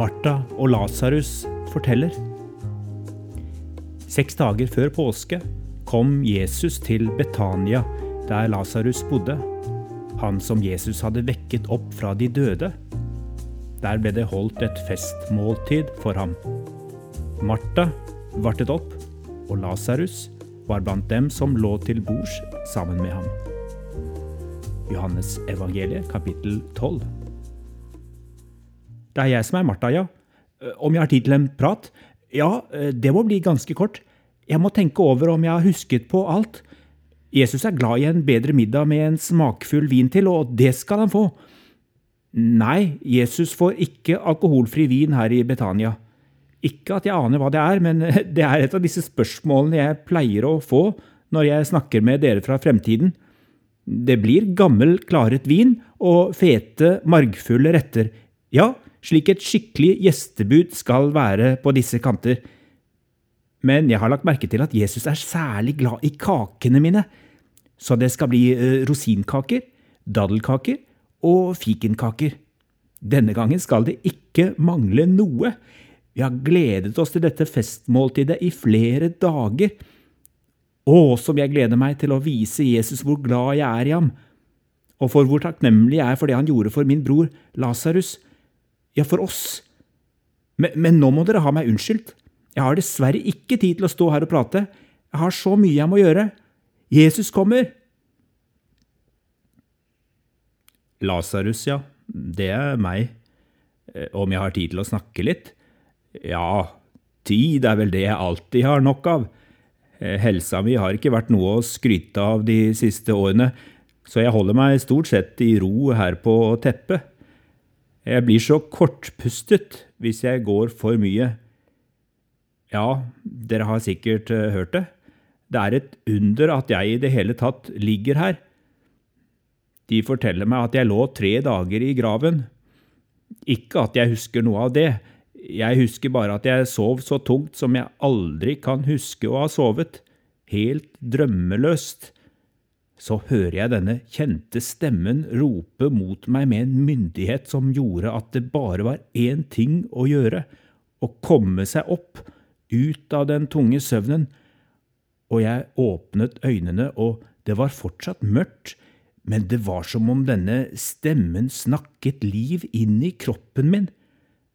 Martha og Lasarus forteller. Seks dager før påske kom Jesus til Betania, der Lasarus bodde, han som Jesus hadde vekket opp fra de døde. Der ble det holdt et festmåltid for ham. Martha vartet opp, og Lasarus var blant dem som lå til bords sammen med ham. Johannes evangeliet, kapittel 12. Det er jeg som er Martha, ja. Om jeg har tid til en prat? Ja, det må bli ganske kort. Jeg må tenke over om jeg har husket på alt. Jesus er glad i en bedre middag med en smakfull vin til, og det skal han få. Nei, Jesus får ikke alkoholfri vin her i Betania. Ikke at jeg aner hva det er, men det er et av disse spørsmålene jeg pleier å få når jeg snakker med dere fra fremtiden. Det blir gammel, klaret vin og fete, margfulle retter. Ja, slik et skikkelig gjestebud skal være på disse kanter. Men jeg har lagt merke til at Jesus er særlig glad i kakene mine, så det skal bli eh, rosinkaker, daddelkaker og fikenkaker. Denne gangen skal det ikke mangle noe. Vi har gledet oss til dette festmåltidet i flere dager. Å, som jeg gleder meg til å vise Jesus hvor glad jeg er i ham, og for hvor takknemlig jeg er for det han gjorde for min bror Lasarus, ja, for oss. Men, men nå må dere ha meg unnskyldt. Jeg har dessverre ikke tid til å stå her og prate. Jeg har så mye jeg må gjøre. Jesus kommer! Lasarus, ja. Det er meg. Eh, om jeg har tid til å snakke litt? Ja, tid er vel det jeg alltid har nok av. Eh, helsa mi har ikke vært noe å skryte av de siste årene, så jeg holder meg stort sett i ro her på teppet. Jeg blir så kortpustet hvis jeg går for mye. Ja, dere har sikkert eh, hørt det. Det er et under at jeg i det hele tatt ligger her. De forteller meg at jeg lå tre dager i graven. Ikke at jeg husker noe av det, jeg husker bare at jeg sov så tungt som jeg aldri kan huske å ha sovet, helt drømmeløst. Så hører jeg denne kjente stemmen rope mot meg med en myndighet som gjorde at det bare var én ting å gjøre, å komme seg opp, ut av den tunge søvnen, og jeg åpnet øynene, og det var fortsatt mørkt, men det var som om denne stemmen snakket liv inn i kroppen min.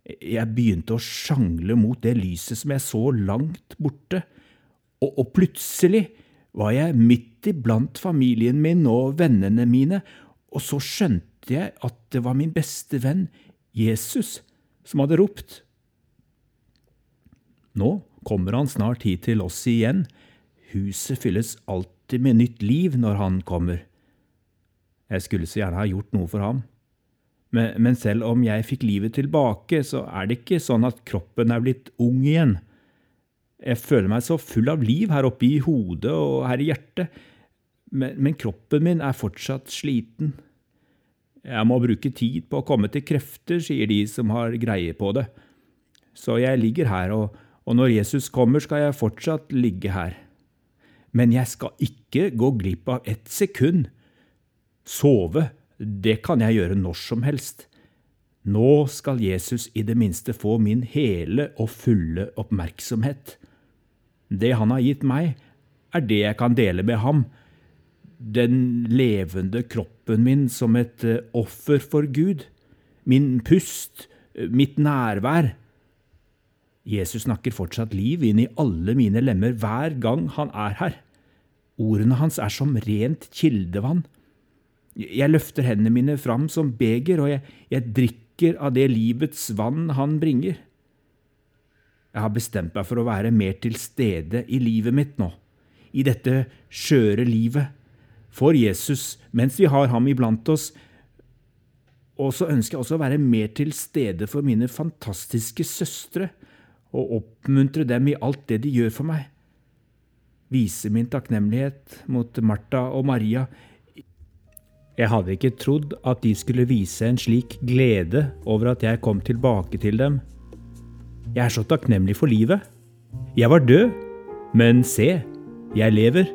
Jeg begynte å sjangle mot det lyset som jeg så langt borte, og, og plutselig var jeg midt iblant familien min og vennene mine, og så skjønte jeg at det var min beste venn, Jesus, som hadde ropt. Nå kommer han snart hit til oss igjen, huset fylles alltid med nytt liv når han kommer. Jeg skulle så gjerne ha gjort noe for ham. Men, men, selv om jeg fikk livet tilbake, så er det ikke sånn at kroppen er blitt ung igjen. Jeg føler meg så full av liv her oppe i hodet og her i hjertet, men, men kroppen min er fortsatt sliten. Jeg må bruke tid på å komme til krefter, sier de som har greie på det. Så jeg ligger her, og, og når Jesus kommer, skal jeg fortsatt ligge her. Men jeg skal ikke gå glipp av ett sekund Sove, det kan jeg gjøre når som helst. Nå skal Jesus i det minste få min hele og fulle oppmerksomhet. Det han har gitt meg, er det jeg kan dele med ham, den levende kroppen min som et eh, offer for Gud, min pust, eh, mitt nærvær. Jesus snakker fortsatt liv inn i alle mine lemmer hver gang han er her. Ordene hans er som rent kildevann. Jeg løfter hendene mine fram som beger, og jeg, jeg drikker av det livets vann han bringer. Jeg har bestemt meg for å være mer til stede i livet mitt nå, i dette skjøre livet, for Jesus mens vi har ham iblant oss. Og så ønsker jeg også å være mer til stede for mine fantastiske søstre, og oppmuntre dem i alt det de gjør for meg. Vise min takknemlighet mot Martha og Maria Jeg hadde ikke trodd at de skulle vise en slik glede over at jeg kom tilbake til dem. Jeg er så takknemlig for livet. Jeg var død, men se, jeg lever.